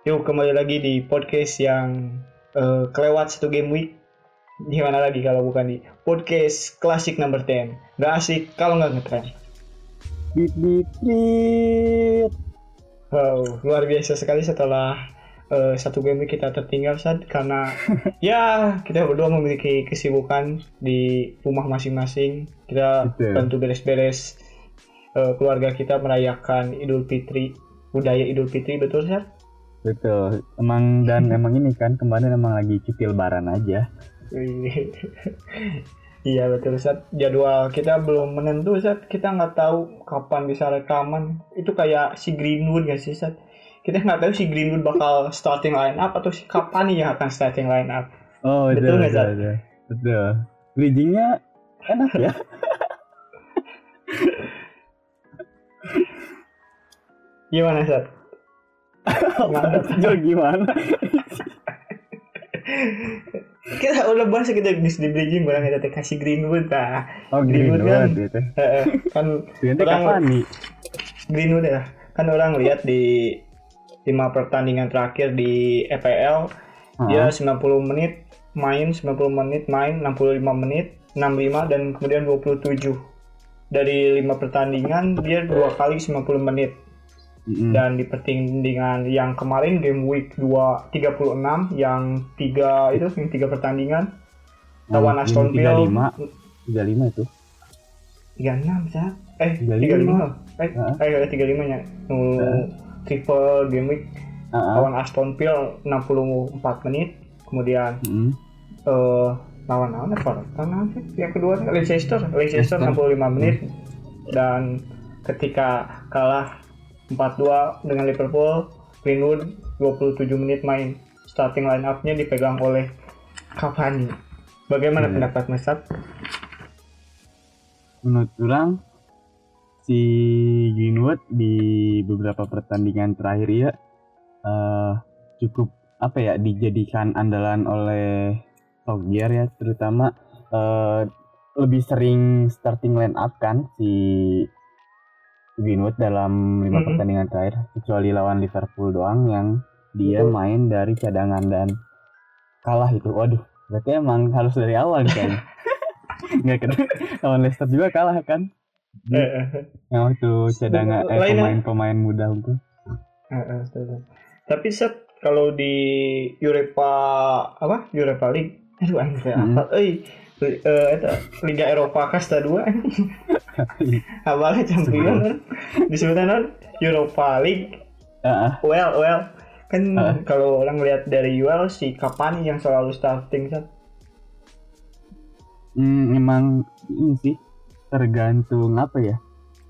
Yuk kembali lagi di podcast yang uh, kelewat satu game week. Di mana lagi kalau bukan di podcast klasik number 10. Gak asik kalau nggak ngetren. Beat beat beat. Wow, luar biasa sekali setelah uh, satu game week kita tertinggal saat karena ya kita berdua memiliki kesibukan di rumah masing-masing. Kita Betul. bantu beres-beres uh, keluarga kita merayakan Idul Fitri, budaya Idul Fitri betul Sat? Betul. Emang dan emang ini kan kemarin emang lagi cuti lebaran aja. Iya betul Sat. Jadwal kita belum menentu Sat. Kita nggak tahu kapan bisa rekaman. Itu kayak si Greenwood gak sih Sat? Kita nggak tahu si Greenwood bakal starting line up atau si kapan yang akan starting line up. Oh, Betul betul, nggak, betul, Zat? betul. Betul. Bridgingnya enak ya. Gimana Sat? Jauh gimana? kita udah bahas kita di di bridging barang kita teh kasih Greenwood nah. Oh, Greenwood Greenwood kan. Heeh, kan Greenwood Orang- kapan nih? Greenwood ya. Kan orang lihat di lima pertandingan terakhir di EPL dia Ah, 90 menit main 90 menit main 65 menit 65 dan kemudian 27 dari lima pertandingan dia dua kali 90 menit dan di pertandingan yang kemarin game week 2 36 yang tiga itu yang tiga pertandingan lawan Yang Aston Villa 35, 35 itu. 36 Zat. eh 35 35. eh Heeh. eh 35 nya Heeh. triple game week ah. lawan Aston Villa 64 menit kemudian eh lawan lawan apa lawan yang kedua Leicester Leicester Leicester. 65 menit dan ketika kalah 4-2 dengan Liverpool Greenwood 27 menit main starting line up-nya dipegang oleh Cavani bagaimana Iya. pendapat Mesat? menurut orang si Greenwood di beberapa pertandingan terakhir ya eh, cukup apa ya dijadikan andalan oleh Solskjaer ya terutama eh, lebih sering starting line up kan si Greenwood dalam lima Mhm. pertandingan terakhir kecuali lawan Liverpool doang yang dia Betul. main dari cadangan dan kalah itu. Waduh berarti emang harus dari awal kayaknya. Nggak kena. Lawan Leicester juga kalah kan? Eh, eh, yang waktu cadangan eh pemain-pemain muda itu. Eh, eh. Tapi set kalau di Europa apa? Europa League? Aduh Hmm. apa? Eh eta Liga Eropa kasta 2 Awalnya champion kan disebutnya non Europa League. Ah, well well. Kan Ah. kalau orang lihat dari UL si Cavani yang selalu starting set hmm, emang ini sih tergantung apa ya?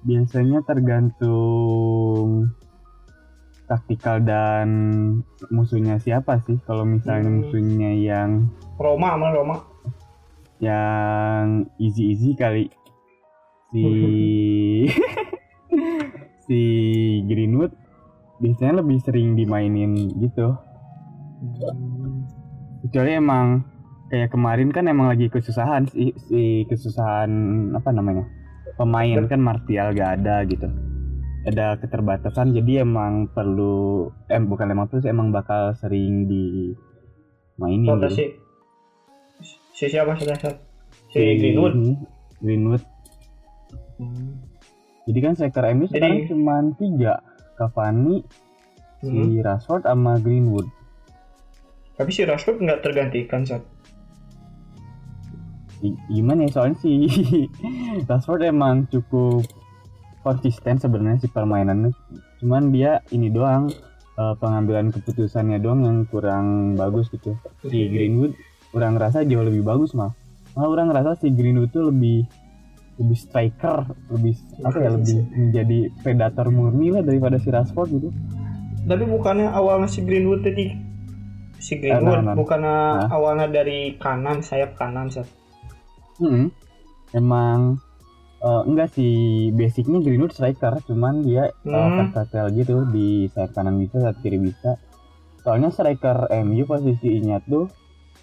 Biasanya tergantung taktikal dan musuhnya siapa sih? Kalau misalnya Hmm. musuhnya yang Roma sama Roma. Yang easy easy kali si si Greenwood biasanya lebih sering dimainin gitu. Kecuali emang kayak kemarin kan emang lagi kesusahan si, si kesusahan apa namanya pemain kan Martial gak ada gitu. Ada keterbatasan jadi emang perlu em bukan emang terus emang bakal sering di mainin gitu. rotasi si siapa? Sudah set si Greenwood. Ini, Greenwood jadi kan striker MU Jadi- sekarang cuma tiga. Cavani Hmm. si Rashford sama Greenwood. Tapi si Rashford nggak tergantikan set I- gimana ya soalnya si Rashford emang cukup konsisten sebenarnya si permainannya. Cuman dia ini doang eh, pengambilan keputusannya doang yang kurang bagus gitu. Si Greenwood orang ngerasa jauh lebih bagus mah malah orang ngerasa si Greenwood tuh lebih lebih striker lebih apa ya lebih menjadi predator murni lah daripada si Rashford gitu Tapi bukannya awalnya si Greenwood tadi si Greenwood Kanan. bukannya Nah. awalnya dari kanan sayap kanan Sat. Hmm, emang eh, enggak sih basicnya Greenwood striker, cuman dia eh, Hmm. versatile gitu di sayap kanan bisa, sayap kiri bisa. Soalnya striker MU posisinya tuh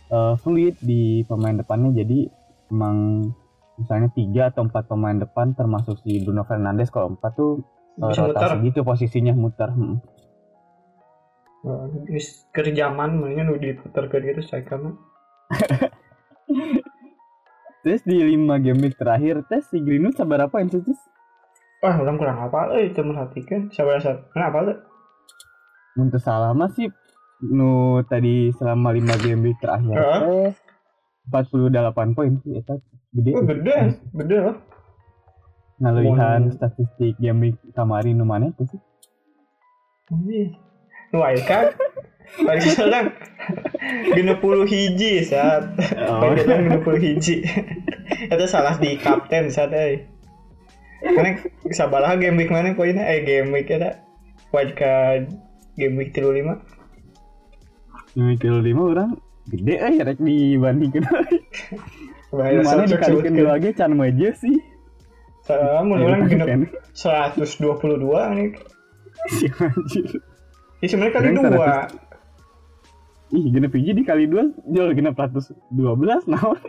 eh, fluid di pemain depannya, jadi emang misalnya tiga atau empat pemain depan termasuk si Bruno Fernandes kalau empat tuh eh, Bisa muter. rotasi gitu posisinya muter. Hmm. Oh, Geus keur zaman mainnya nu diputerkeun gitu striker mah. Terus di 5 game week terakhir tes si Greenwood sabar apa yang sih? Wah, orang kurang apa euy teu merhatikan. Sabar sabar. Kenapa tuh? Untuk salah mah sih nu tadi selama 5 game week terakhir teh 48 poin sih eta gede. Oh, gede, gede loh. Ngalihan statistik game week kemarin nu maneh tuh sih. Anjir. Nu aya kan? Bari sekarang genep puluh hiji saat Oh. Genep puluh hiji Itu salah di kapten saat eh Karena sabalah game week mana poinnya eh game week ada wildcard game week 35 Game week 5 orang gede eh rek dibandingkeun. Bahaya Mana dikalikan dua ge can aja sih. Soalnya mun orang genep Kan? 122 nih Si anjir. Ini sebenarnya kali dua Ih, genep hiji dikali dua jual genep 112 naon.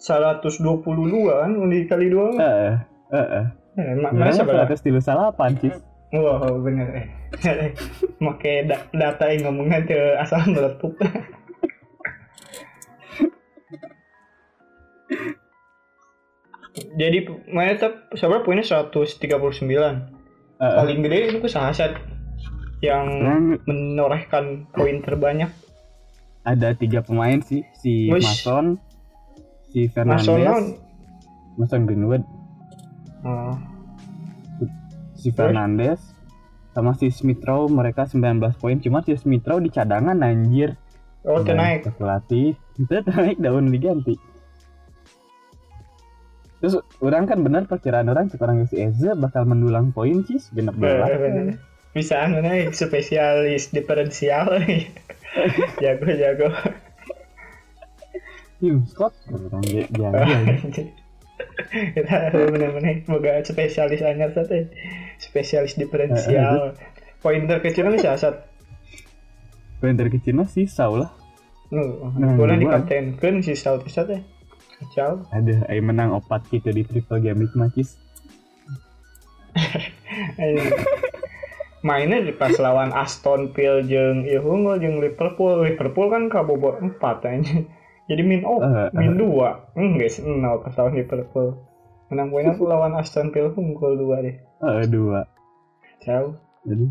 122 kan undi kali dua. Heeh. Heeh. Eh, mak- mana Mana sabar 138 sih. Wow, bener eh. Make da data yang ngomongnya ke asal meletup. Jadi mana tetap sabar poinnya 139. Heeh. Paling gede itu sahasat yang Orang menorehkan poin terbanyak. ada tiga pemain sih, si Wish. Mason, si. Fernandes, Mason Greenwood, Oh, si Fernandes, sama si Smith Rowe mereka 19 poin. Cuma si Smith Rowe di cadangan anjir. oh naik. Pelatih, itu naik daun diganti. Terus orang kan benar perkiraan orang sekarang si Eze bakal mendulang poin sih genap belas. Bener. Bisa anu naik spesialis diferensial. jago jago. Tim Scott orang ge- jadi kita bener-bener boga spesialis anyar sate spesialis diferensial poin terkecil nih saat poin terkecil mah si Saul lah. nu Nah, boleh dua. dikaptenkan si Saul kacau Ada ay menang opat gitu di triple game week macis. Ayo. mainnya di pas lawan Aston Villa jeung ieu unggul jeung Liverpool Liverpool kan kabobot 4 aja jadi min oh Eh, min 2 enggak sih nol pas lawan Liverpool menang poinnya tuh lawan Aston Villa unggul 2 deh Eh dua. jauh Jadi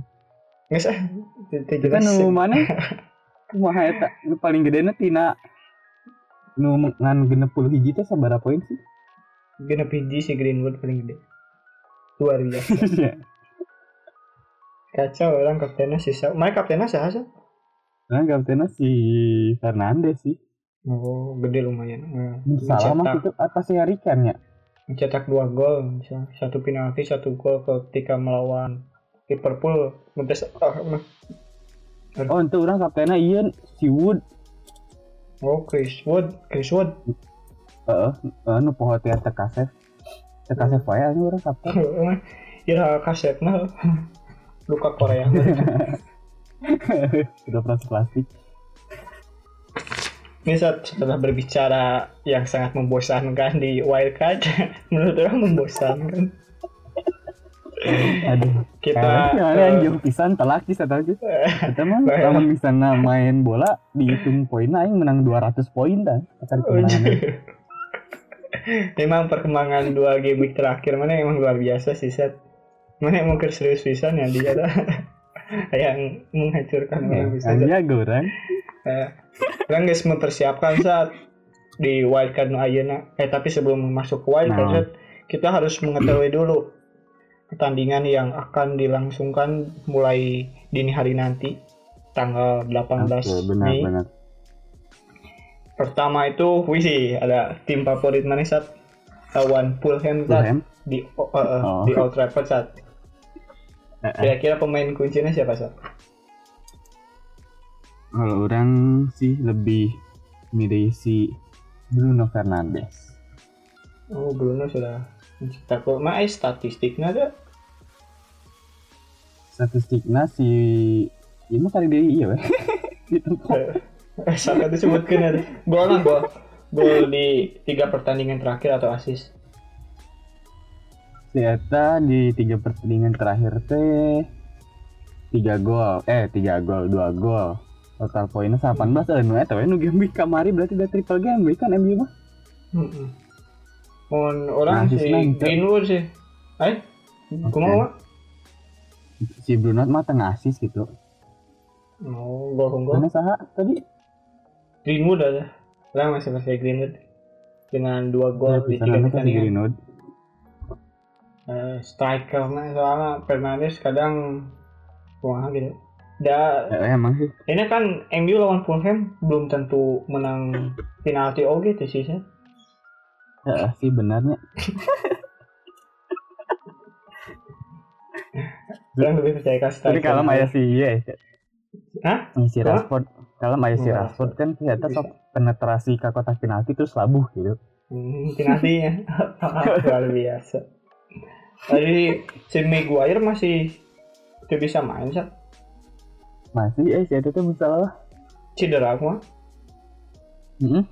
nggak sih tidak kita jelas nu mana? Kumaha eta? Paling gede tina nu ngan genep puluh hiji teh sabaraha poin sih? genep hiji si Greenwood paling gede luar biasa Iya. kacau orang kaptennya si Sa mana kaptennya sih sih Nah, kaptennya si Fernandes sih. oh gede lumayan Eh, Salah mah itu apa sih Harry Kane ya? mencetak dua gol bisa satu penalti satu gol ketika melawan Liverpool mentes ah, mah. Oh, itu orang kaptennya Ian si Wood. Oh Chris Wood Chris Wood Heeh, uh, nu poho teh tekasef. Tekasef wae anu urang kapten. ya kasetnya luka Korea Udah plastik plastik. Ini saat setelah berbicara yang sangat membosankan di wildcard, menurut orang membosankan. Aduh. Kita eh, anjing pisan telak sih eta ge. Kita mah Baik. lamun misalnya main bola dihitung poinnya aing menang 200 poin dah. Akan Oh, kemenangan. Memang perkembangan dua game week terakhir mana emang luar biasa sih set. Mana emang serius pisan ya dia ada yang menghancurkan orang bisa. Kan jago orang. Eh, Orang guys mempersiapkan saat di wildcard nu ayeuna. Eh tapi sebelum masuk ke wildcard Nah. Kita harus mengetahui dulu pertandingan yang akan dilangsungkan mulai dini hari nanti tanggal 18 Oke, benar Mei. benar. Pertama itu wisi ada tim favorit mana saat lawan Fulham di eh, Oh. di Old Trafford saat. Kira-kira pemain kuncinya siapa saat? Kalau orang sih lebih milih si Bruno Fernandes. Oh Bruno sudah mencetak gol. Eh, statistiknya ada Statistiknya si ini kali dia iya weh. di tempat. Eh, Saka disebutkan ada gol lah gol gol di tiga pertandingan terakhir atau asis Si Eta di tiga pertandingan terakhir teh tiga gol eh tiga gol dua gol total poinnya 18 eh nu eta we nu game week kamari berarti udah triple game week kan MU mah Heeh. Orang Nah, si nanti. Greenwood sih. Eh, kumaha Mak? Si Bruno mah tengah asis gitu Oh, gol gol. mana saha tadi Greenwood ada. Orang masih pakai Greenwood dengan dua gol di tiga pertandingan. Greenwood Eh, strikernya soalnya Fernandes kadang wah gitu. Da, eh, emang sih ini kan MU lawan Fulham belum tentu menang penalti oke sih. Seth. ya sih benarnya Orang lebih percaya ke tapi kalau aya si iya Hah? si? Rashford kalau aya si Oh, Rashford kan ternyata Bisa. sok penetrasi ke kotak penalti terus labuh gitu Hmm, penaltinya luar biasa. Tadi si Maguire masih tidak bisa main sih. masih eh si itu tuh misalnya Cedera mah. Heeh.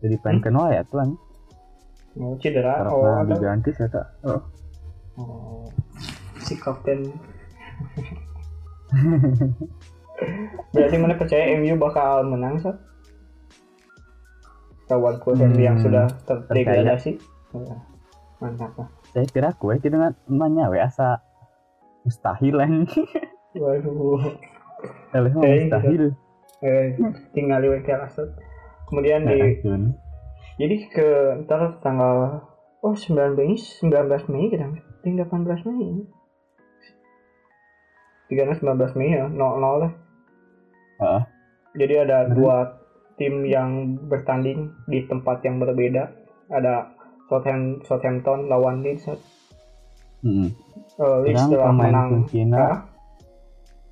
Jadi pengen kenal ya tuan. Oh, cedera. Oh, Karena ada. diganti saya tak. Oh. Oh, si kapten. Berarti mana percaya MU bakal menang sih? Lawan Fulham Hmm, yang sudah terdegradasi. Oh, mantap lah. Saya kira kue tidak nanya we asa mustahil lah. Waduh. Eleh Eh, mustahil. Eh, tinggal di WK Asot. Kemudian Nah, di Jun. jadi ke ntar tanggal oh 19 19 Mei kita ting 18 Mei tiga 19 Mei ya 0 0 lah Heeh. jadi ada Hmm. dua tim yang bertanding di tempat yang berbeda ada Southampton, Southampton lawan Leeds Heeh. uh, Leeds telah menang Hah?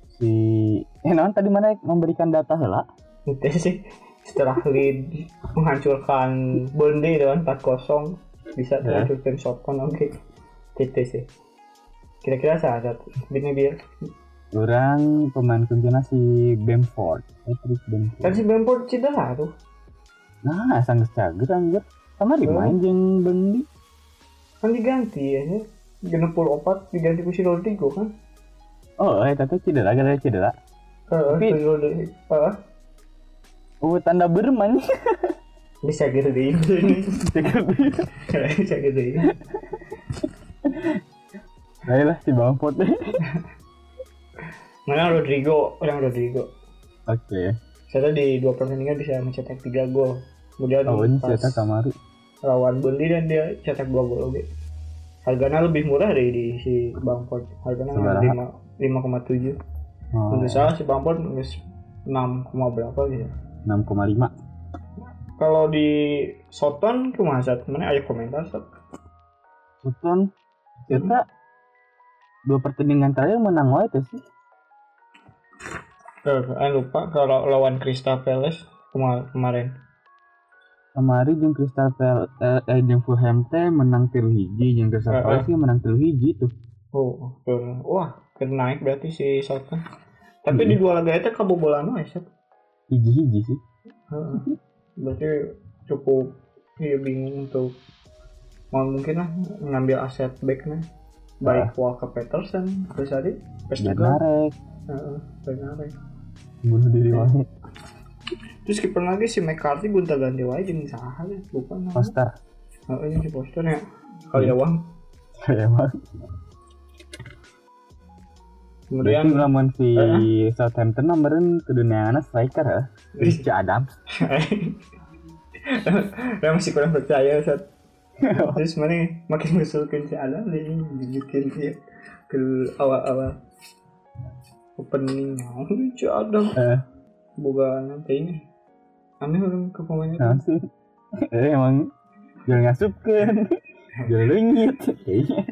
si eh non tadi mana memberikan data heula? itu sih setelah Leeds menghancurkan Burnley dengan 4-0 bisa menghancurkan Southampton oke itu sih kira-kira saat ini biar Orang pemain kuncinya si Bamford. Patrick Bamford. kan si Bamford cedera tuh Nah, sang cager anjir. Sama Hmm. main jeung Burnley. kan diganti ya ya. genep puluh opat diganti ku si Rodrigo kan Oh, eh tapi cedera gara cedera. Tapi- Heeh. Oh, tanda bermain. bisa gitu deh ini bisa gitu deh Ayolah si Bamford. mana Rodrigo orang Rodrigo Oke. saya di dua pertandingan bisa mencetak tiga gol kemudian Oh, ini pas cerita kamari. lawan Burnley dan dia cetak dua gol oke harganya lebih murah dari di si Bamford harganya lima lima koma tujuh Oh, menurut saya si nges enam koma berapa gitu 6,5. kalau di Soton ke mana saat mana ayo komentar Sat? Sutton cerita dua pertandingan terakhir menang wae sih. Eh, lupa kalau lawan Crystal Palace kema- kemarin Kamari jeung Crystal Palace eh, eh jeung Fulham teh menang tilu hiji jeung Crystal Palace sih menang tilu hiji tuh. oh wah naik berarti si Soton tapi Hmm. di dua laga itu kebobolan wae Sat. Hiji-hiji sih. Heeh. berarti cukup ya bingung untuk mau mungkin lah ngambil aset backnya baik Walker Peterson terus tadi juga Ya. bunuh diri wae. terus kiper lagi si McCarthy gonta ganti wae jeung saha ya lupa namanya Poster. heeh yang si poster ya awang Ya mah. kemudian Berarti lamun si Southampton nomorun keduneana striker ya. Si Adams. saya masih kurang percaya saat terus mana makin ngusulkan si Adam nih bikin dia ke awal-awal opening si Adam Eh, boga nanti ini? Aneh orang ke pemainnya. Eh emang jual ngasupkeun. Jual leungit. Kayaknya.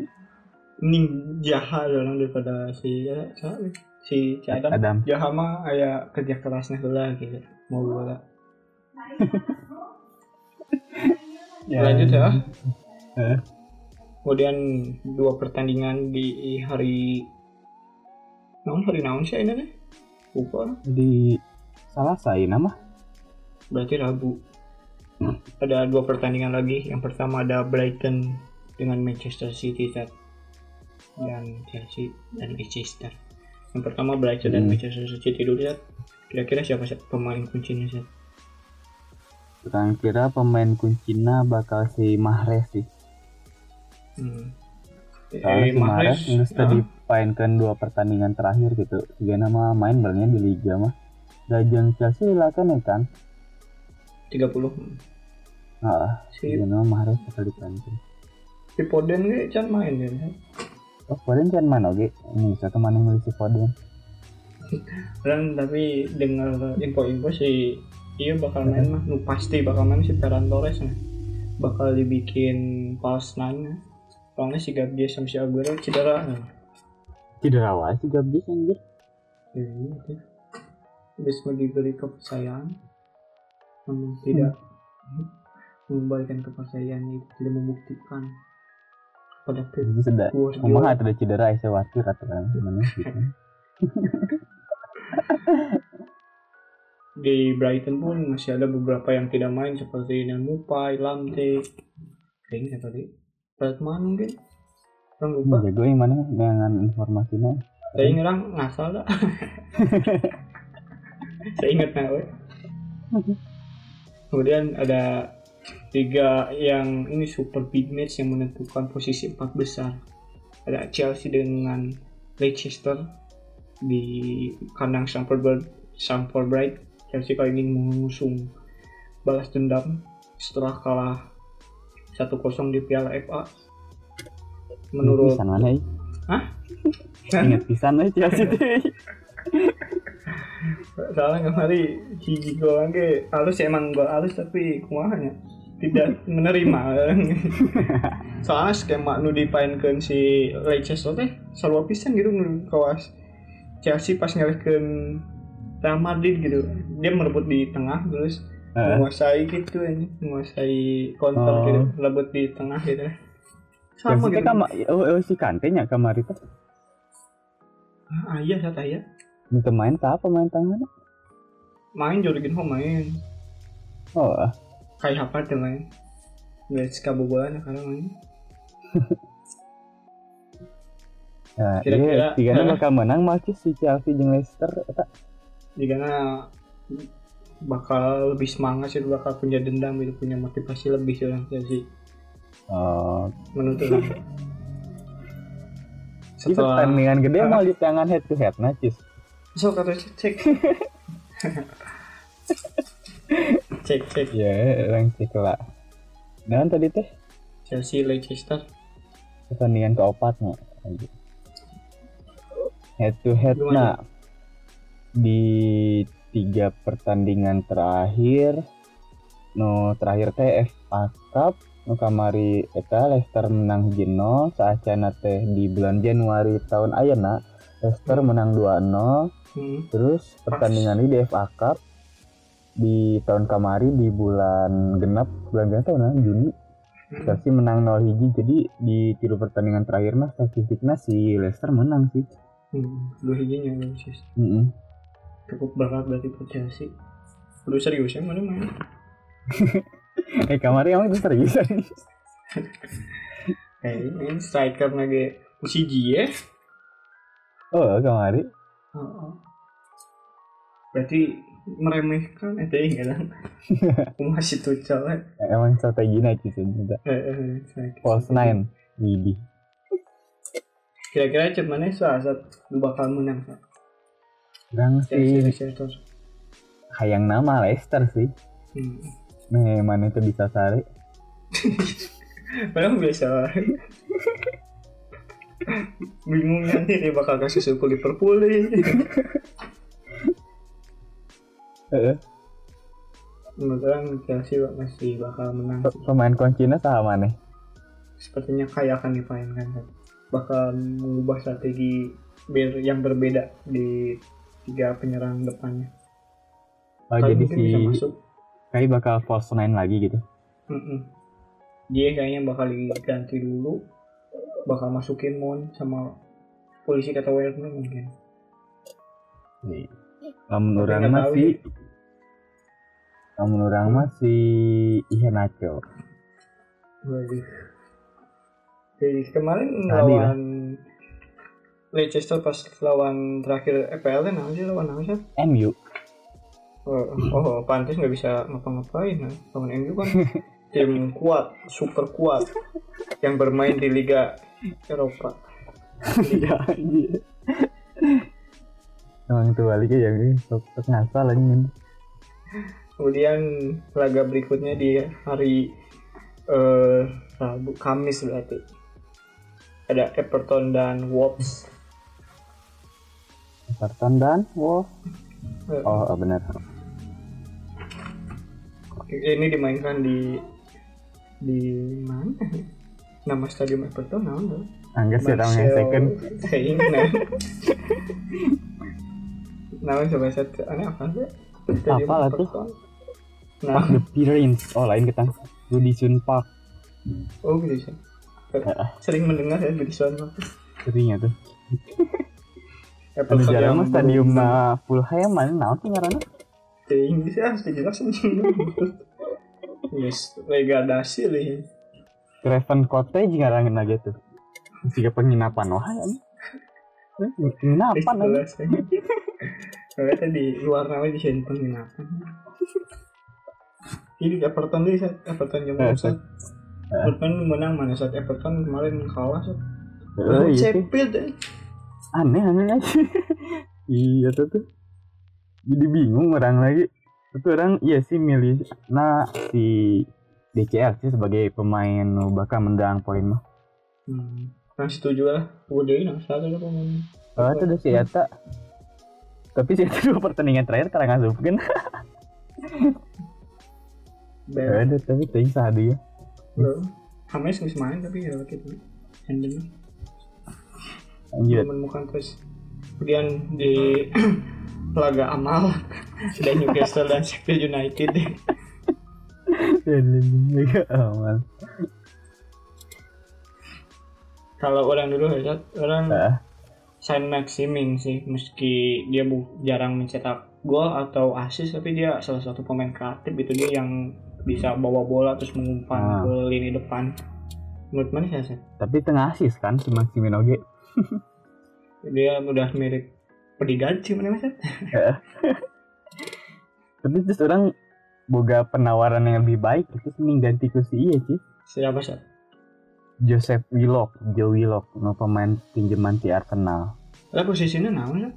Ini jahat orang daripada si ya, si si Adam. Adam. jahat mah aya kerja kerasnya lah gitu mau bola. Lanjut ya. Eh, kemudian dua pertandingan di hari naon hari naon sih ini nih lupa di salah saya nama berarti Rabu Hmm. ada dua pertandingan lagi yang pertama ada Brighton dengan Manchester City Ted. dan Chelsea dan Leicester Yang pertama Brighton dan Hmm. Manchester City dulu ya. Kira-kira siapa sih pemain kuncinya sih? Kurang kira pemain kuncinya bakal si Mahrez sih. Hmm. Soalnya si Mahrez nggak ah, dipainkan dua pertandingan terakhir gitu. Dia nama main balnya di liga mah. Gajeng Chelsea lah kan ya kan. 30. Ah, Si nama Mahrez bakal dipainkan. si Foden ge can main ya. Oh, Foden kan mana oke? Ini bisa ke mana milih si Foden? Dan tapi dengar info-info si iya bakal main mah nu pasti bakal main si Ferran Torres nah. bakal dibikin false nine soalnya si Gabriel sama si Aguero cedera nah. Cedera wae si Gabriel anjir. ya, gitu. Habis mau diberi kepercayaan namun tidak mengembalikan kepercayaan itu tidak membuktikan pada Pep sudah. Kumaha ada cedera saya khawatir atau kan gimana gitu. di Brighton pun masih ada beberapa yang tidak main seperti Namupai, Lamte, kayaknya tadi? Redman mungkin? Orang lupa. Jago yang mana dengan informasinya. Saya ngerang ngasal dah. Saya ingat nah, we. Kemudian ada tiga yang ini super big match yang menentukan posisi empat besar. Ada Chelsea dengan Leicester di kandang Stamford Bridge. Stamford Bridge. Chelsea kali ini mengusung balas dendam setelah kalah 1-0 di Piala FA. Menurut pisan mana eh? Hah? Ingat pisan eh Chelsea teh. soalnya kemari hiji gol ge halus ya, emang gol halus tapi kumahanya tidak menerima soalnya skema nu dipainkan si Leicester teh salwa pisan gitu nu kawas Chelsea pas ngalihkeun Real Madrid gitu dia merebut di tengah terus Heeh. menguasai gitu ini menguasai counter Oh. gitu rebut di tengah gitu sama gitu kama oh, oh si Kante nya kamari teh. ah iya saya tanya Itu main tak apa main tangan? main Jorginho main Oh, ah. kayak apa tuh main nggak kabobolan karena main Nah, Kira-kira- iya, tiga bakal menang masih si Chelsea jeung Leicester eta. jika bakal lebih semangat sih bakal punya dendam gitu punya motivasi lebih sih orang Chelsea Oh, menurut orang itu setelah pertandingan gede mau di tangan head to head cis. so kata cek cek cek cek Ya, orang cek lah. Dan tadi teh Chelsea Leicester pertandingan keopatnya. Head to head Gimana? nah di tiga pertandingan terakhir no terakhir teh FA Cup kamari eta Leicester menang hiji nol saacana teh di bulan Januari tahun ayeuna Leicester menang 2-0 hmm. terus pertandingan ini di FA Cup di tahun kamari di bulan genap bulan genap tahun Juni Hmm. Chelsea menang 0 hiji jadi di tiga pertandingan terakhir mah statistiknya si Leicester menang sih Hmm. dua hijinya Leicester Mm-mm. cukup berat berarti buat Chelsea Udah serius ya mana main eh kamari emang itu serius kayak ini striker nage Usiji ya oh kamari Oh, oh. Berarti meremehkan itu ya kan? Masih tuh cewek. emang strategi naik juga Eh, eh, saya- false nine Widi Kira-kira cek mana saat lu bakal menang Sa? kurang sih hayang nama Leicester sih Hmm. Nih mana itu bisa sari Padahal biasa. Bingung nanti dia bakal kasih suku Liverpool nih. Menurut orang Chelsea masih bakal menang. Pe- pemain kuncinya sama nih Sepertinya kayak akan dipainkan. Bakal mengubah strategi yang berbeda di tiga penyerang depannya. oh, Kali jadi si bisa masuk. Kayak bakal false nine lagi gitu Mm-mm. Dia kayaknya bakal diganti dulu, bakal masukin Mon sama polisi kata Werner mungkin. Namun Tapi orang si Namun orang mah si Iheanacho Waduh. Jadi kemarin Tadi lawan Leicester pas lawan terakhir EPL kan sih lawan sih? MU Oh, oh pantas nggak bisa ngapa-ngapain. Nah. lawan MU kan tim kuat, super kuat yang bermain di Liga Eropa. iya anjir emang itu balik ya ini sok ngasal anjing Kemudian laga berikutnya di hari eh Rabu Kamis berarti. Ada Everton dan Wolves. Everton dan Wolf Eh, oh benar Ini dimainkan di di mana? Nama stadion Everton nama? Angga sih orang yang second Kayaknya. Nama coba set aneh apa sih? Apa lah tuh? Everton. Park Nah, the Pirates oh lain kita Goodison Park oh gitu sih. Sering mendengar ya di sana. sering ya tuh anu jarang mah stadium na Fulham mana naon sih ngaranna Ting bisa harus dijelasin Yes, degradasi lih. Craven Cottage ngarangan lagi tuh jika penginapan wah ya penginapan aja Kalau di luar namanya di sini penginapan. Ini Everton deh, saat Everton Eh, saat. Eh. Everton menang mana saat Everton kemarin kalah saat. oh, iya. Sheffield eh. aneh aneh aja iya tuh tuh jadi bingung orang lagi tapi orang iya sih milih nah si DCL sih sebagai pemain bakal mendang poin mah Hmm. Nah setuju lah. Udah ini salah lah pemain. oh itu udah si tapi si Eta dua pertandingan terakhir karena ngasupkan Bel. ada tapi ting sah dia Belum. Hames nggak main tapi ya gitu. Handle. lanjut menemukan terus kemudian di laga amal ada Newcastle dan Sheffield United. Mega aman kalau orang dulu ya orang Ah. Saint Maximin sih meski dia bu jarang mencetak gol atau assist tapi dia salah satu pemain kreatif itu dia yang bisa bawa bola terus mengumpan Ah. ke lini depan. Menurut mana sih tapi tengah asis kan si Maximin Oge dia udah mirip Pedigat sih mana mas Sat? tapi terus orang boga penawaran yang lebih baik terus mending ganti ke si iya sih siapa sih Joseph Willock, Joe Willock, no pemain pinjaman di Arsenal. lah posisinya nama Sat?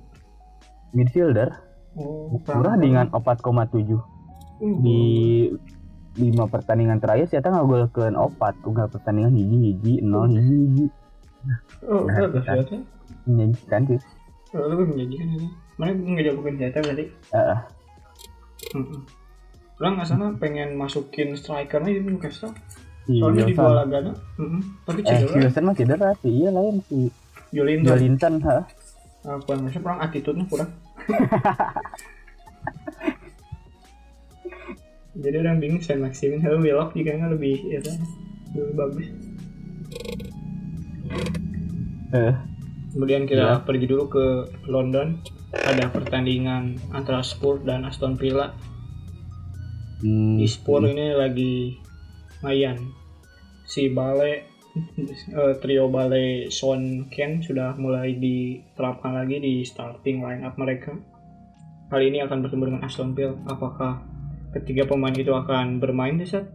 Midfielder, oh murah dengan 4,7 Uh, di lima pertandingan terakhir saya nggak gol ke opat, tunggal pertandingan hiji hiji nol hiji hiji oh Nah, kan. ya menjanjikan sih. Oh, lebih menjanjikan ini. Mana nggak jagoin senjata berarti? Heeh. Hmm. Orang nggak sana pengen masukin striker aja di Newcastle. si Soalnya di laga no. Hmm. Tapi Eh, cedera. Wilson mah cedera sih, iya lain si Jolinton. Jolinton, ha. Apa maksudnya orang attitude-nya kurang. Jadi orang bingung Saint Maximin kalau Willock juga nggak lebih ya kan lebih bagus. Eh, Kemudian kita Ya. pergi dulu ke London. Ada pertandingan antara Spurs dan Aston Villa. hmm, di Spurs ini lagi lumayan si Bale eh, trio Bale Son Ken sudah mulai diterapkan lagi di starting line up mereka kali ini akan bertemu dengan Aston Villa apakah ketiga pemain itu akan bermain di saat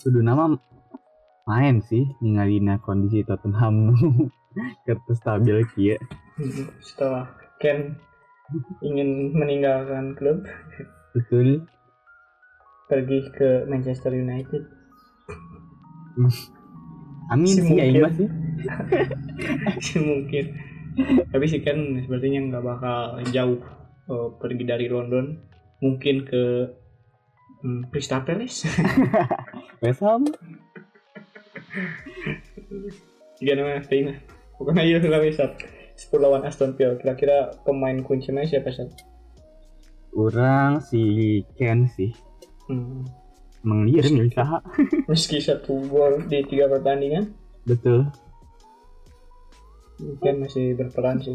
kudu nama main sih ningalina kondisi Tottenham kertas stabil kia setelah Ken ingin meninggalkan klub betul. pergi ke Manchester United. Amin Si sih ya mungkin. Ima sih. Sih mungkin. Tapi sih kan sepertinya nggak bakal jauh eh, pergi dari London. Mungkin ke hmm, Crystal Palace. West Ham. Gimana mas Tina pokoknya iya lah bisa 10 lawan Aston Villa. Kira-kira pemain kuncinya siapa sih orang si Ken sih. Hmm. mengirim milih saha meski satu gol di tiga pertandingan. Betul. Mungkin masih berperan sih.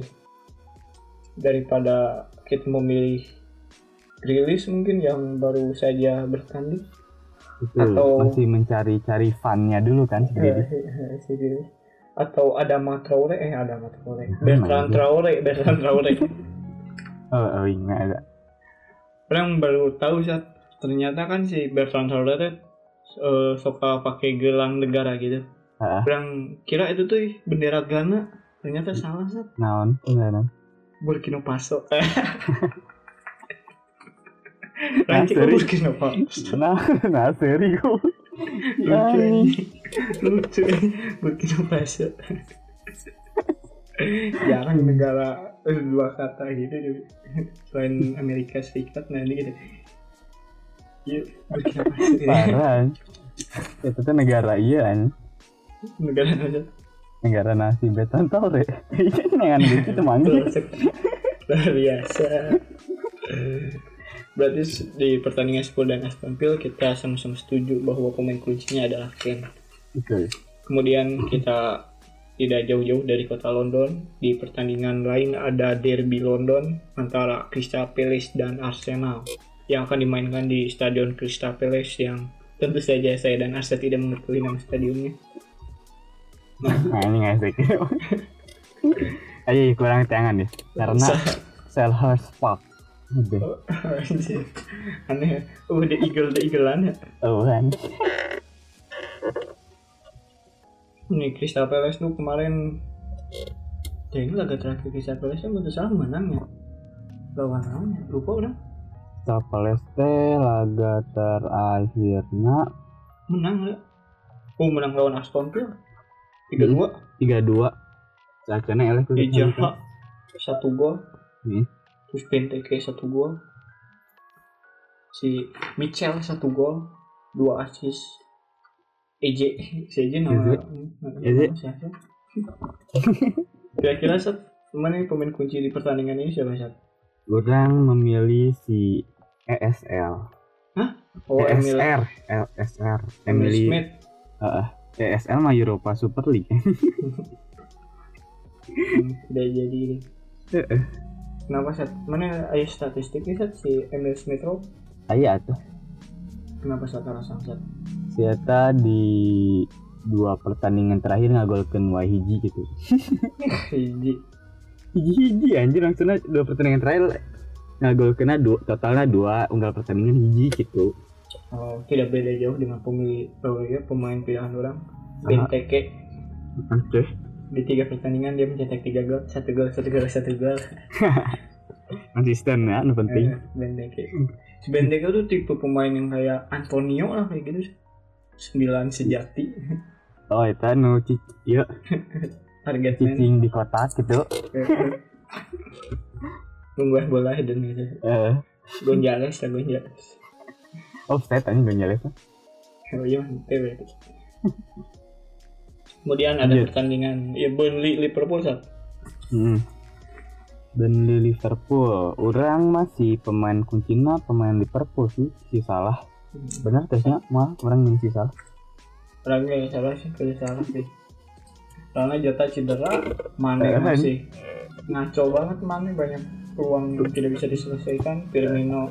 Daripada kita memilih Grealish mungkin yang baru saja bertanding. Betul. Atau- masih mencari-cari funnya dulu kan Eh, sendiri si Grealish. Atau Adama Traore eh Adama Traore. Hmm, Bertrand. Traore Bertrand Traore. Oh, oh ingat ada. Orang baru tahu saat ternyata kan si Bertrand Traore eh, suka pakai gelang negara gitu. Orang kira itu tuh bendera Ghana. Ternyata salah saat naon? Naon? Burkina Faso. Ranci Nah, sorry. Burkina Faso. Nah nah seri kok lucu ini. ini. Burkina Faso jarang negara eh, dua kata gitu. Selain Amerika Serikat nah ini gitu. Iya, Faso ini. parah itu tuh negara iya kan negara aja negara nasi beton tau deh. Dengan gitu manggil luar biasa. Berarti di pertandingan Spurs dan Aston Villa kita sama-sama setuju bahwa pemain kuncinya adalah Kane itu Kemudian kita tidak jauh-jauh dari kota London. Di pertandingan lain ada derby London antara Crystal Palace dan Arsenal yang akan dimainkan di Stadion Crystal Palace yang tentu saja saya dan Arsa tidak mengetahui nama stadionnya. nah ini ngasih ayo kurang tangan ya karena Selhurst Park. Anjir. aneh. ya. Oh, the eagle, the eagle aneh. Oh kan. Ini Crystal Palace tuh kemarin Jadi laga terakhir Crystal Palace yang salah menang ya. Lawan lawan ya. Lupa udah. Paleste laga terakhirnya menang ya oh menang lawan Aston Villa tiga dua tiga dua. Cacana elek tuh. Ejaha satu gol Hmm. terus Benteke satu gol si Mitchell satu gol dua assist EJ si EJ nama EJ. siapa? Kira-kira set mana yang pemain kunci di pertandingan ini? Siapa set Orang memilih si ESL. oh Emil ESR, ESR, Emil Emily Smith. ESL mah Europa Super League. Hmm, udah jadi ini. Kenapa set mana ada statistiknya set si Emil Smith Rowe? Aya tuh. kenapa set rasa set Sieta di dua pertandingan terakhir ngagolkeun wae hiji gitu. Hiji Hiji-hiji anjir langsungnya dua pertandingan terakhir ngagolkeun dua totalnya dua unggal pertandingan hiji gitu. Oh, tidak beda jauh dengan pemilih oh ya, pemain pilihan orang. Benteke Oke. di tiga pertandingan dia mencetak tiga gol, satu gol, satu gol, satu gol. Konsisten ya, nu penting. Eh, Benteke. Benteke tuh tipe pemain yang kayak Antonio lah kayak gitu. Sembilan sejati. Oh, itu nu cic ieu Target man. cicing di kotak gitu. Menguah bola dan gitu. Eh, Gonzales lah Gonzales. offset anjing Gonzales. Oh iya mantep. Kemudian ada Iya. pertandingan ya Burnley Liverpool saat Hmm. Dan di Liverpool, orang masih pemain kuncinya pemain Liverpool sih, si salah. Benar tesnya, mah orang yang salah. orangnya yang salah sih kalau salah sih. Karena jatah cedera Mane Eh, masih ngaco banget Mane. Banyak peluang yang tidak bisa diselesaikan. Firmino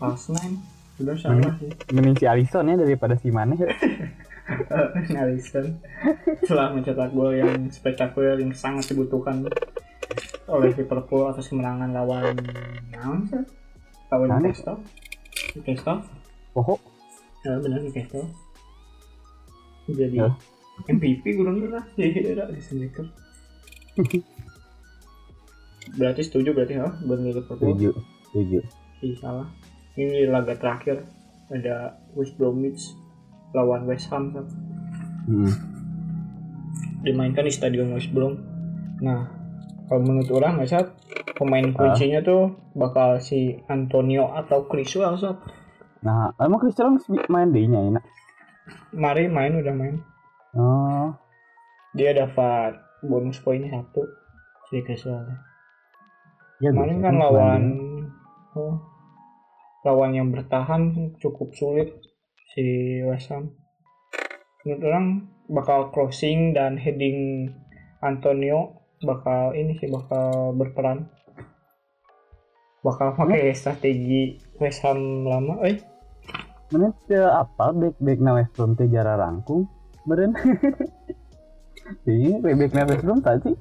pas nine udah salah sih. Mending si Alisson ya daripada si Mane. Alisson. Telah mencetak gol yang spektakuler yang sangat dibutuhkan oleh Liverpool atas kemenangan lawan sih lawan? Newcastle. Newcastle Oh, ya benar Newcastle jadi Ya. MVP gurung lah ya ya di sini kan. Berarti setuju berarti ya Burnley Liverpool setuju, setuju. Ih, salah. Ini laga terakhir. Ada West Bromwich lawan West Ham kan? Hmm. dimainkan di stadion West Brom. Nah kalau menurut orang saat pemain kuncinya tuh bakal si Antonio atau Criswell saat Nah, emang Cristiano main deh nya enak. mari main udah main. Oh, dia dapat bonus poinnya satu si Criswell ya kemarin bisa kan lawan main. oh, lawan yang bertahan cukup sulit si West Ham. Menurut orang bakal crossing dan heading Antonio bakal ini sih bakal berperan bakal pakai strategi West Ham lama eh Mana teu apa back back na West Brom teh jara rangkung. Beren. Ini rebek nervous belum tak sih?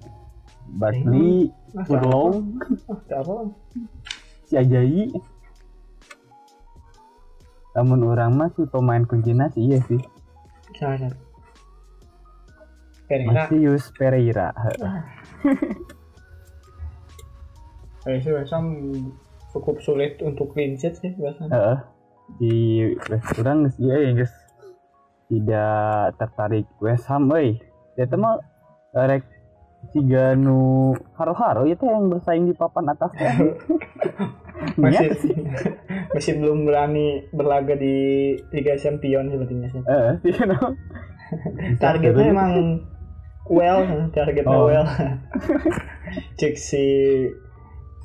Bartley, Ah, Furlong, Ah, tak apa. si Ajayi. Namun orang mah si pemain kuncinya sih iya sih. Sangat. Kira-kira Matius Pereira. sih West Ham cukup sulit untuk clean sheet sih biasanya. Heeh. Di West sih ya guys. Tidak tertarik West Ham euy. Dia teh mah rek tiga nu haro-haro itu yang bersaing di papan atas kan. masih Iya sih. masih belum berani berlaga di Liga Champions sepertinya sih. Eh, iya no. Targetnya emang well, targetnya Oh. well. Cek si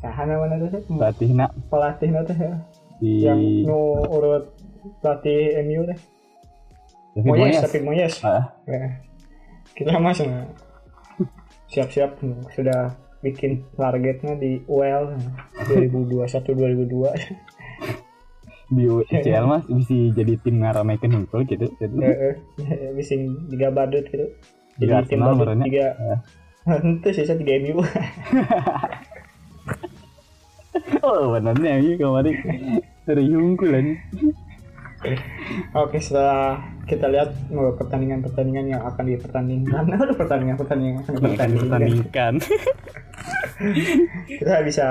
Tahan mana tuh sih? Pelatih nak Pelatih nanti ya. di Yang nu urut pelatih MU deh. Moyes, tapi Moyes. Ah, Ya. Kita mas nah, siap-siap hmm, sudah bikin targetnya di UL 2021 2002 di UCL mas bisa jadi tim ngaramekeun hungkul gitu. Jadi Heeh, bising tiga badut gitu. Jadi tim badut tiga itu sisa tiga MU. oh benernya ini kemarin dari hungkulan. Oke setelah kita lihat oh, pertandingan-pertandingan yang akan dipertandingkan, aduh pertandingan-pertandingan yang akan dipertandingkan, Pertandingkan. kita bisa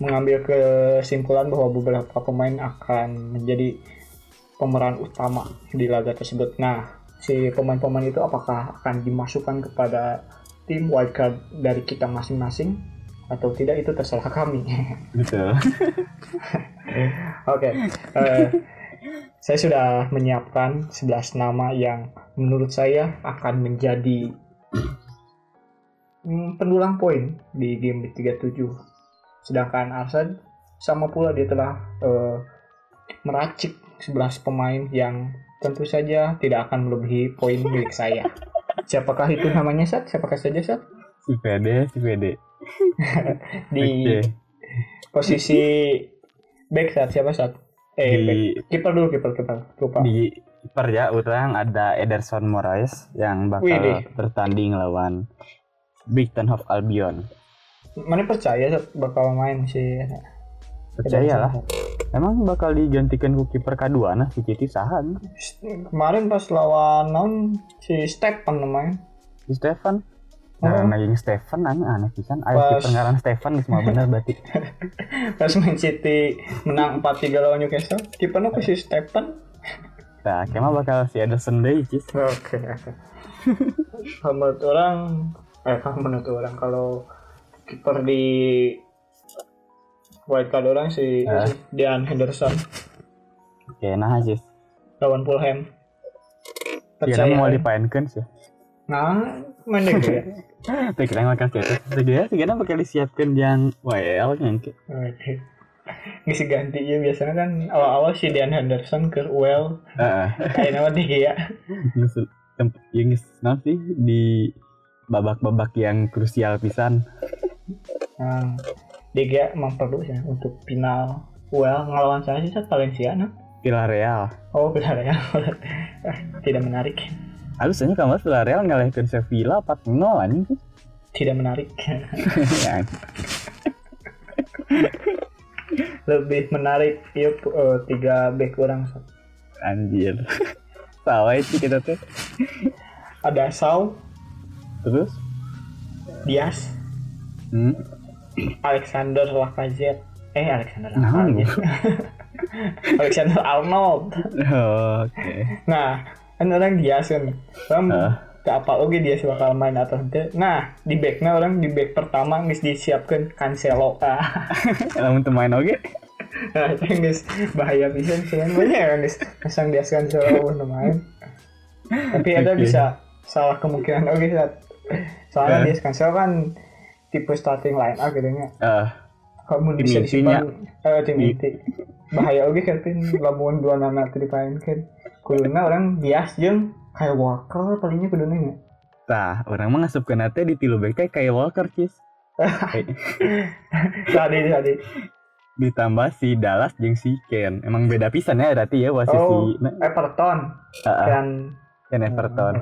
mengambil kesimpulan bahwa beberapa pemain akan menjadi pemeran utama di laga tersebut. Nah, si pemain-pemain itu apakah akan dimasukkan kepada tim wildcard dari kita masing-masing atau tidak itu terserah kami. Betul. Oke, eh, saya sudah menyiapkan 11 nama yang menurut saya akan menjadi mm, pendulang poin di game week 37. Sedangkan Arsad sama pula dia telah eh, meracik 11 pemain yang tentu saja tidak akan melebihi poin milik saya. Siapakah itu namanya Sat? Siapakah saja Sat? Si PD, si PD. Di Oke. posisi back Sat siapa Sat? Eh. Di kiper dulu kiper kiper lupa. di kiper ya orang ada Ederson Moraes yang bakal Widih. bertanding lawan Brighton Hove Albion. Mana percaya bakal main si Percayalah, emang bakal digantikan ku kiper kedua nah si Citi Sahan, Kemarin pas lawan non si Stephen namanya. si Stefan. Oh. Nah, yang Stefan aneh aneh pisan. Ayo kiper ngaran Stefan geus mah bener berarti. Pas main City menang 4-3 lawan Newcastle. Kipernya ku si Stephen. Nah, kemah bakal si Ederson deui cis. Oke. Kalau menurut orang, eh kalau menurut orang kalau kiper di White Card orang si Ah. si Dean Henderson Oke, nah cis. lawan Fulham. Kira Percaya. mau dipaenkeun sih. Nah, mana gitu ya? Kira bakal gitu. Segera segera bakal disiapkan yang WL yang ke. Oke. Ngisi ganti ya biasanya kan awal-awal si Dean Henderson ke well Heeh. kayak nama dia ya. Geus temp- yang sih di babak-babak yang krusial pisan. Nah, DG emang perlu sih untuk final well ngelawan saya sih Valencia nah. Villarreal. Oh ya. Tidak menarik. Harusnya kamar Villarreal ngalahkeun Sevilla 4-0 anjing. Tidak menarik. Ya, Lebih menarik ya eh, tiga back Sat. Anjir. Salah itu kita tuh. ada Sau, Terus Dias, hmm. Alexander Lacazette. Eh Alexander Nah, Lacazette. Alexander Arnold. Oke. Nah, kan orang Dias kan. Orang Ah. gak apa oke dia bakal main atau tidak. Nah, di backnya orang di back pertama nggak disiapkan Cancelo. Ah. Lamun teu main oge. Nah, itu guys bahaya bisa sih banyak kan guys. Pasang Dias Cancelo untuk main. Tapi ada Oke. bisa salah kemungkinan oke saat soalnya Eh. Dias Cancelo kan tipe starting line up gitu nya. Eh, Kamu Tim bisa disimpan eh tim inti. Bahaya oke kan lamun dua nama itu dipainkan. Kuduna orang Dias jeung kayak Walker palingnya kuduna nya. tah, orang mah ngasupkeun teh di tilu teh kayak Walker cis. Tadi tadi. Ditambah si Dallas jeung si Ken. Emang beda pisan ya berarti ya wasit Oh, si nah, Everton ah, kan Ken Everton.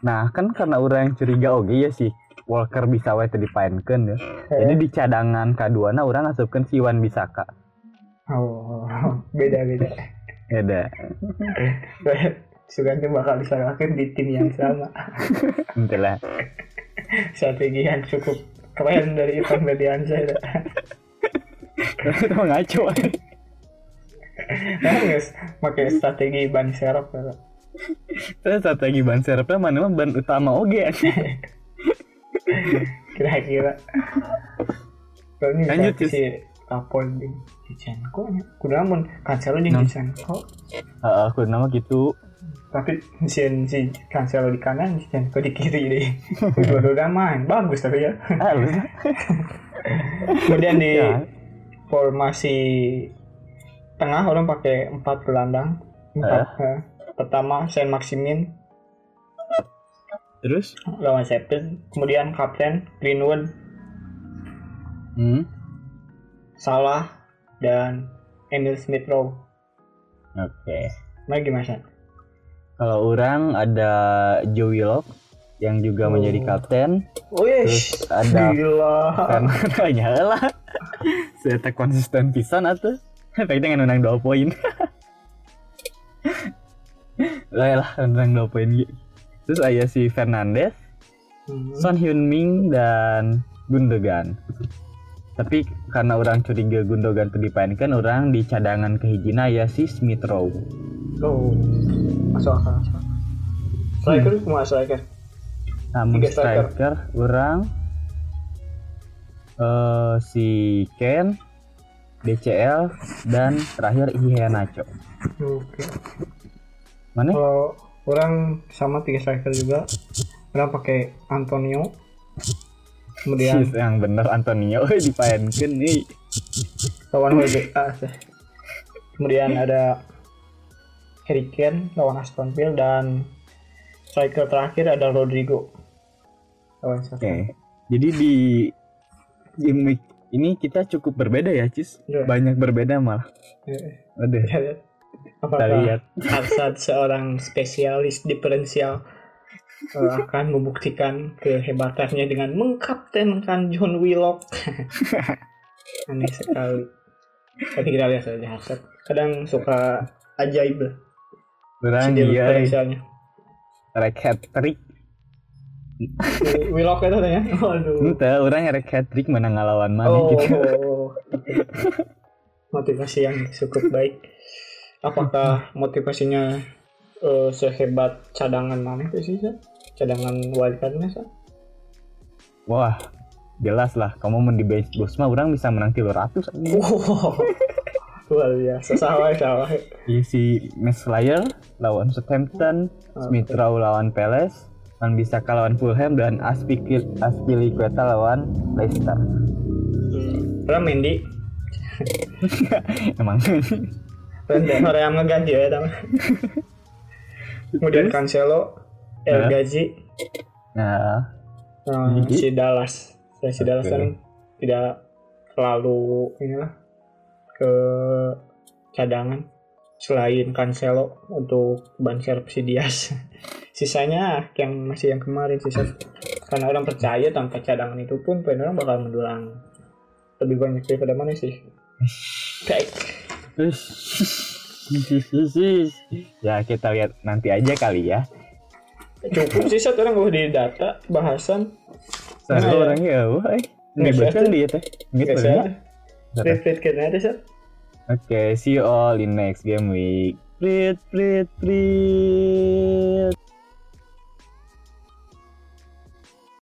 Nah, kan karena orang yang curiga oke ya sih. Walker bisa wae tadi ya. Jadi di cadangan K2 na orang ngasupkeun si Wan Bisaka. oh beda beda Ada. Sugan tuh bakal disalahkan di tim yang sama Entahlah. strategi yang cukup keren dari Ivan Berdiansyah Itu ngaco. Guys, pakai strategi ban serep ya. Terus strategi ban serepnya mana mah ban utama oge. kira-kira Lanjut, bisa Kapol di Zinchenko nya kudu namun Cancelo di Nah. Zinchenko Heeh, aku nama gitu. tapi si si Cancelo di kanan Zinchenko di kiri deh dua-dua main bagus tapi ya Ah, kemudian di Ya. formasi tengah orang pakai empat gelandang empat eh, pertama Saint Maximin Terus? lawan Sheffield kemudian kapten Greenwood Hmm. Salah dan Emil Smith Rowe Oke. Nah gimana San? Kalau orang ada Joe Willock yang juga Oh. menjadi kapten. Wih, Terus ada gila. karena banyak lah. Saya tak konsisten pisan atuh. Tapi dengan menang 2 poin. Lah lah menang 2 poin. Terus ada si Fernandes, Hmm. Son Hyun Min dan Gundogan. Tapi karena orang curiga Gundogan itu dipainkan orang di cadangan kehijina ya si Smith Rowe. Oh, masuk akal. Striker cuma striker. Namun Tiga striker. striker orang eh si Ken, DCL dan terakhir Iheanacho. Oke. Mana? Kalau orang sama tiga striker juga, orang pakai Antonio. Kemudian Sis, yang bener Antonio euy dipaenkeun nih. lawan WBA. Kemudian ada Harry Kane lawan Aston Villa dan striker terakhir ada Rodrigo lawan Oke. Sheffield. Jadi di game week ini kita cukup berbeda ya, Cis. Iya. Banyak berbeda malah. Lihat. kita Apakah lihat. Arsad seorang spesialis diferensial eh, akan membuktikan kehebatannya dengan mengkaptenkan John Willock. Aneh sekali. Tapi kita lihat saja Arsad. Kadang suka ajaib lah. Ide dia diferensialnya. rek hat trick. Willock itu tanya. Waduh. Ente orang rek hat trick menang ngalawan mana Oh, gitu. motivasi yang cukup baik. Apakah motivasinya eh, sehebat cadangan mana itu sih? Sat? Cadangan wildcardnya Sat? Wah, jelas lah kamu mau di bench bos mah orang bisa menang 300 aja. Wow, luar biasa. Sawah. Iya si Max Slayer lawan Southampton, Smith Rowe lawan Palace, Van Bissaka lawan Fulham dan Aspili Aspilicueta lawan Leicester. Hmm. Orang Mendy, Emang dan orang yang ngeganti ya, teman. Kemudian Cancelo, El Hah? Ghazi, Nah, Gigi? si Dallas. Dan si Dallas kan tidak terlalu inilah ke cadangan selain Cancelo untuk ban si Diaz. Sisanya yang masih yang kemarin sisa karena orang percaya tanpa cadangan itu pun orang bakal mendulang lebih banyak daripada mana sih? Baik. ya kita lihat nanti aja kali ya. Cukup sih satu orang gue di data bahasan Soalnya Nah, ya. orangnya wah, Nggak nggak sehat. kan dia teh. Gak tahu sih ya. Repeat kena ada sih. Oke, see you all in next game week. Prit, prit, prit.